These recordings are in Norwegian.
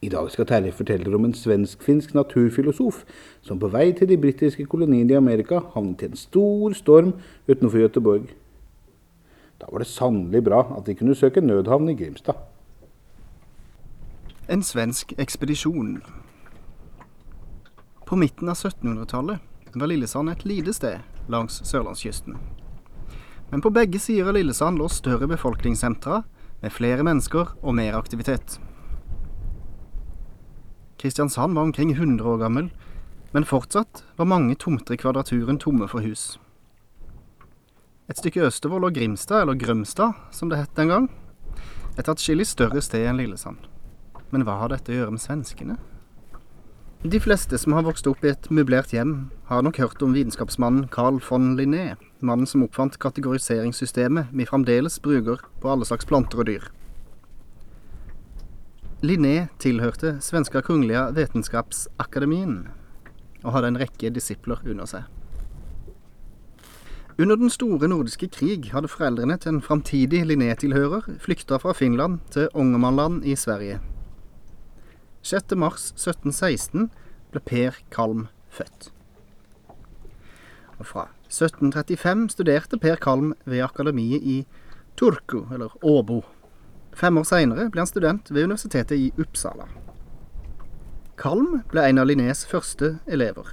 I dag skal Terje fortelle om en svensk-finsk naturfilosof som på vei til de britiske koloniene i Amerika havnet i en stor storm utenfor Göteborg. Da var det sannelig bra at de kunne søke nødhavn i Grimstad. En svensk ekspedisjon. På midten av 1700-tallet var Lillesand et lite sted langs sørlandskysten. Men på begge sider av Lillesand lå større befolkningssentra med flere mennesker og mer aktivitet. Kristiansand var omkring 100 år gammel, men fortsatt var mange tomter i kvadraturen tomme for hus. Et stykke østover lå Grimstad, eller Grømstad som det het den gang. Et atskillig større sted enn Lillesand. Men hva har dette å gjøre med svenskene? De fleste som har vokst opp i et møblert hjem, har nok hørt om vitenskapsmannen Carl von Linné, mannen som oppfant kategoriseringssystemet vi fremdeles bruker på alle slags planter og dyr. Linné tilhørte Svenska Kungliga Vetenskapsakademien og hadde en rekke disipler under seg. Under den store nordiske krig hadde foreldrene til en framtidig Linné-tilhører flykta fra Finland til Ångermanland i Sverige. 6. mars 1716 ble Per Kalm født. Og fra 1735 studerte Per Kalm ved akademiet i Turku, eller Åbo. Fem år seinere ble han student ved universitetet i Uppsala. Kalm ble en av Linnés første elever.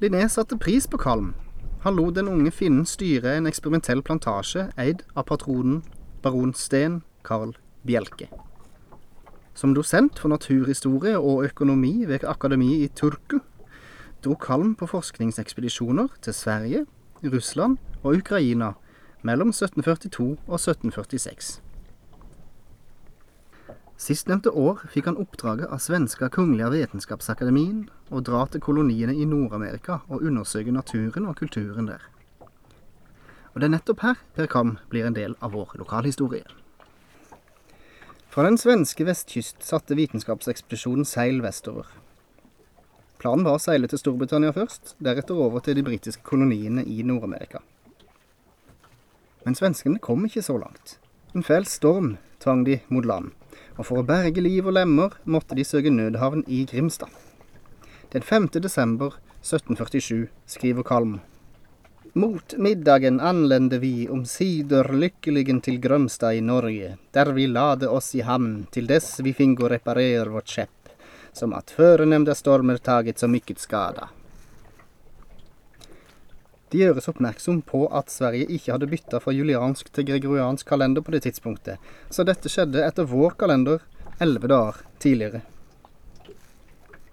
Linné satte pris på Kalm. Han lot den unge finnen styre en eksperimentell plantasje eid av patronen baron Sten Carl Bjelke. Som dosent for naturhistorie og økonomi ved akademiet i Turku dro Kalm på forskningsekspedisjoner til Sverige, Russland og Ukraina mellom 1742 og 1746. Sistnevnte år fikk han oppdraget av svenska Kungliga Vetenskapsakademien å dra til koloniene i Nord-Amerika og undersøke naturen og kulturen der. Og det er nettopp her Per Kam blir en del av vår lokalhistorie. Fra den svenske vestkyst satte vitenskapsekspedisjonen seil vestover. Planen var å seile til Storbritannia først, deretter over til de britiske koloniene i Nord-Amerika. Men svenskene kom ikke så langt. En fæl storm tvang de mot land, og for å berge liv og lemmer måtte de søke nødhavn i Grimstad. Den 5. desember 1747 skriver Kalm mot middagen anlende vi omsider lykkeligen til Grømstad i Norge, der vi lade oss i hamn til dess vi fingo reparere vårt skjepp, som at förenämnda stormer taget så mykket skada. Det gjøres oppmerksom på at Sverige ikke hadde bytta fra juliansk til gregoriansk kalender på det tidspunktet, så dette skjedde etter vår kalender elleve dager tidligere.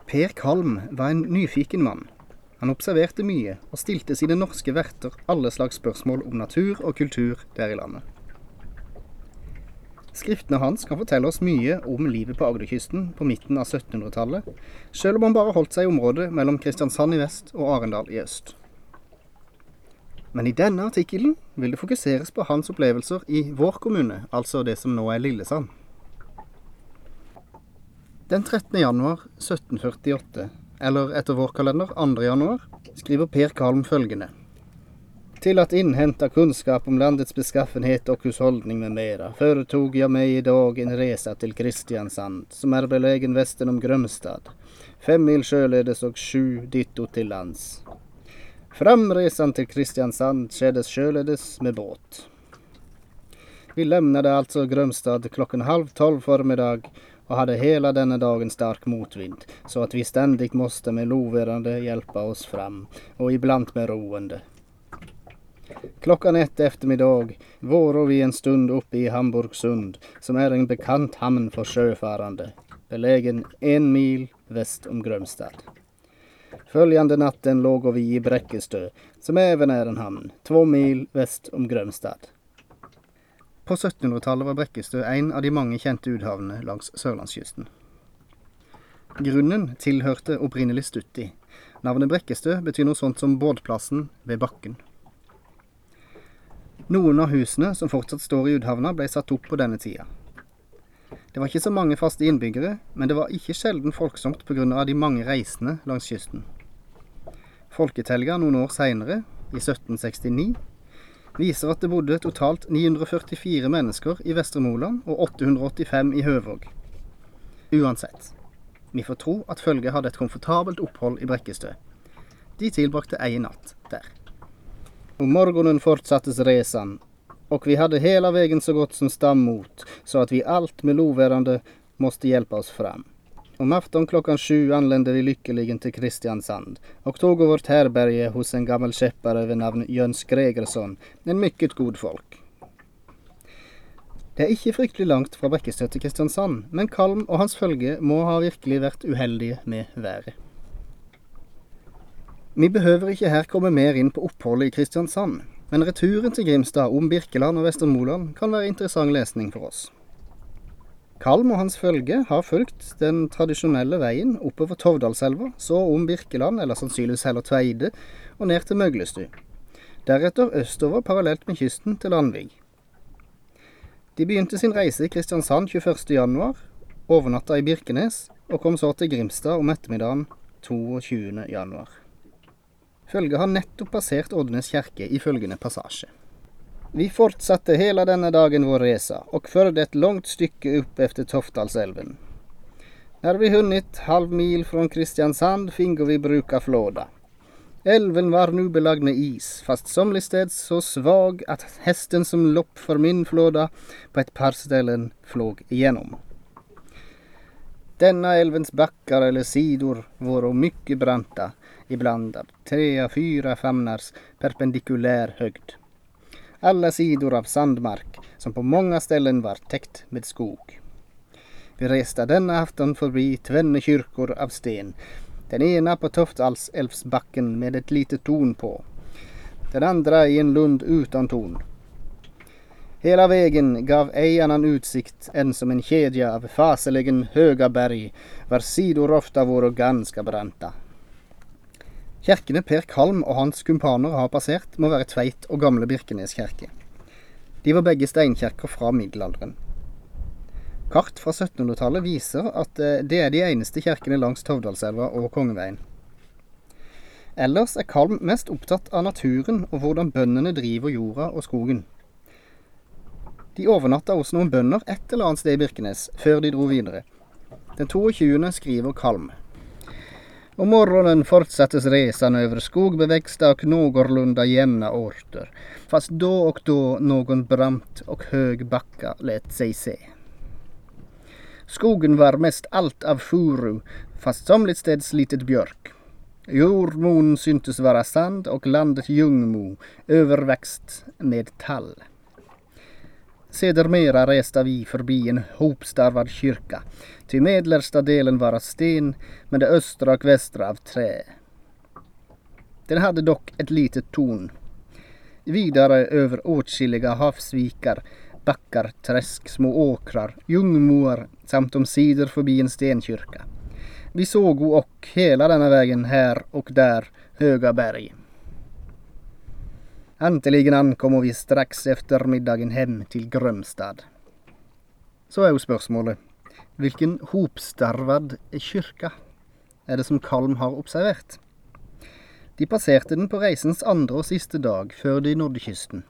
Per Kalm var en nyfiken mann. Han observerte mye, og stilte sine norske verter alle slags spørsmål om natur og kultur der i landet. Skriftene hans kan fortelle oss mye om livet på Agderkysten på midten av 1700-tallet, selv om han bare holdt seg i området mellom Kristiansand i vest og Arendal i øst. Men i denne artikkelen vil det fokuseres på hans opplevelser i vår kommune, altså det som nå er Lillesand. Den 13. januar 1748 eller etter vår kalender 2. januar, skriver Per Kalm følgende. Til at innhenta kunnskap om landets beskaffenhet og husholdning med mera, foretok jeg meg i dag en resa til Kristiansand, som er belegen vesten om Grømstad, fem mil sjøledes og sju ditto til lands. Framresan til Kristiansand skjedde sjøledes med båt. Vi lämnade altså Grømstad klokken halv tolv formiddag og hadde hele denne dagen stark motvind, så at vi stendig måste med loverende hjelpe oss fram, og iblant med roende. Klockan ett eftermiddag våro vi en stund oppe i Hamburgsund, som er en bekant hamn for sjøfarende, belägen en mil vest om Grømstad. Följande natten låg vi i Brekkestø, som även er en hamn, två mil vest om Grømstad. På 1700-tallet var Brekkestø en av de mange kjente uthavnene langs sørlandskysten. Grunnen tilhørte opprinnelig Stutti, Navnet Brekkestø betyr noe sånt som båtplassen ved bakken. Noen av husene som fortsatt står i Udhavna, ble satt opp på denne tida. Det var ikke så mange faste innbyggere, men det var ikke sjelden folksomt pga. de mange reisende langs kysten. Folketellinga noen år seinere, i 1769, viser at det bodde totalt 944 mennesker i Vestre Moland og 885 i Høvåg. Uansett, vi får tro at følget hadde et komfortabelt opphold i Brekkestø. De tilbrakte ei natt der. Om morgenen fortsattes resan, og vi hadde hela vegen så godt som stam mot, så at vi alt med loværende måste hjelpe oss fram. Om afton klockan sju anlender vi lyckeligen till Kristiansand och tog vårt härberge hos en gammal käppare ved navn Jöns Gregersson, en mycket god folk. Det er ikke fryktelig langt fra Brekkestø til Kristiansand, men Kalm og hans følge må ha virkelig vært uheldige med været. Vi behøver ikke her komme mer inn på oppholdet i Kristiansand. Men returen til Grimstad om Birkeland og Vestermoland kan være interessant lesning for oss. Kalm og hans følge har fulgt den tradisjonelle veien oppover Tovdalselva, så om Birkeland, eller sannsynligvis heller Tveide, og ned til Møglestu. Deretter østover parallelt med kysten til Landvig. De begynte sin reise i Kristiansand 21.1, overnatta i Birkenes, og kom så til Grimstad om ettermiddagen 22.1. Følget har nettopp passert Oddnes kjerke i følgende passasje. Vi fortsatte hele denne dagen vår resa, og førte et langt stykke opp efter Toftalselven. Når vi hunnit halv mil fra Kristiansand, fingo vi bruka flåda. Elven var nu belagd med is, fast somligsteds så svag at hesten som lopp for min flåda på et par ställen flåg igjennom. Denna älvens backar eller sidor voro mycket branta, ibland av tre, fyra famnars perpendikulär högd. Alla sidor av sandmark som på många ställen var täckt med skog. Vi reste denna afton förbi tvenne kyrkor av sten. Den ena på Toftalsälvsbacken med ett litet torn på. Den andra i en lund utan torn. Hela vägen gav ej annan utsikt än som en kedja av faseligen höga berg, vars sidor ofta vore ganska branta. Kjerkene Per Kalm og hans kumpaner har passert, må være Tveit og Gamle Birkenes kirke. De var begge steinkjerker fra middelalderen. Kart fra 1700-tallet viser at eh, det er de eneste kjerkene langs Tovdalselva og Kongeveien. Ellers er Kalm mest opptatt av naturen og hvordan bøndene driver jorda og skogen. De overnatta hos noen bønder et eller annet sted i Birkenes, før de dro videre. Den 22. skriver Kalm. Om morgonen fortsattes resan över skogbeväxta och någorlunda jämna orter, fast då och då någon brant och hög backa lät sig se. Skogen var mest allt av furu, fast somligsteds litet björk. Jordmon syntes vara sand och landet ljungmo, överväxt med tall. Sedermera reste vi förbi en hopstarvad kyrka, ty medlersta delen var av sten, men det östra och västra av trä. Den hade dock ett litet torn. Vidare över åtskilliga havsvikar, backar, träsk, små åkrar, ljungmoar samt omsider förbi en stenkyrka. Vi såg och hela denna vägen här och där höga berg. Anteligen ankommer vi straks efter middagen hjem til Grømstad. Så er jo spørsmålet hvilken hopstarvad kyrka er det som Kalm har observert? De passerte den på reisens andre og siste dag før de nådde kysten.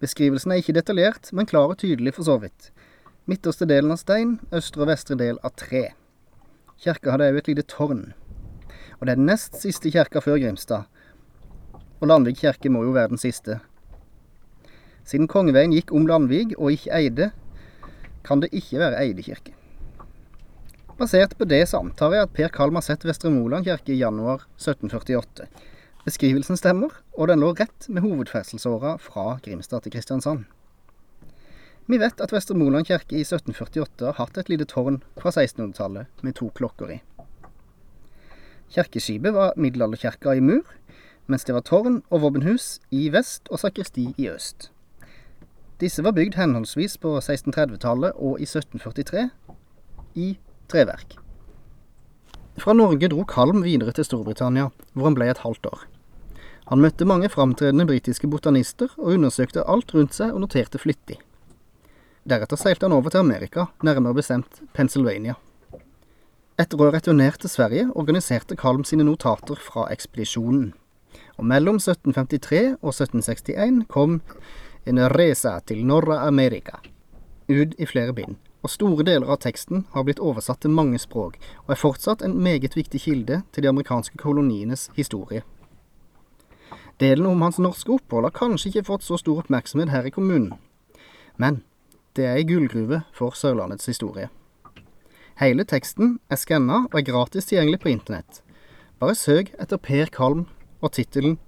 Beskrivelsen er ikke detaljert, men klar og tydelig for så vidt. Midterste delen av stein, østre og vestre del av tre. Kirka hadde òg et lite tårn. Og det er den nest siste kirka før Grimstad, og Landvik kirke må jo være den siste. Siden kongeveien gikk om Landvik og ikke Eide, kan det ikke være Eide kirke. Basert på det så antar jeg at Per Kalm har sett Vestre Moland kirke i januar 1748. Beskrivelsen stemmer, og den lå rett med hovedferdselsåra fra Grimstad til Kristiansand. Vi vet at Vestre Moland kirke i 1748 har hatt et lite tårn fra 1600-tallet med to klokker i. Kirkeskipet var middelalderkirka i mur, mens det var tårn og våpenhus i vest og sakristi i øst. Disse var bygd henholdsvis på 1630-tallet og i 1743 i treverk. Fra Norge dro Kalm videre til Storbritannia, hvor han ble et halvt år. Han møtte mange framtredende britiske botanister og undersøkte alt rundt seg og noterte flittig. Deretter seilte han over til Amerika, nærmere bestemt Pennsylvania. Etter å ha returnert til Sverige organiserte Kalm sine notater fra ekspedisjonen. Og mellom 1753 og 1761 kom En resa til Norra-Amerika ut i flere bind og store deler av teksten har blitt oversatt til mange språk, og er fortsatt en meget viktig kilde til de amerikanske kolonienes historie. Delen om hans norske opphold har kanskje ikke fått så stor oppmerksomhet her i kommunen, men det er ei gullgruve for Sørlandets historie. Hele teksten er skanna og er gratis tilgjengelig på internett. Bare søk etter Per Kalm og tittelen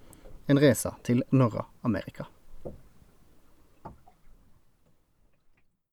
En resa til Norra Amerika.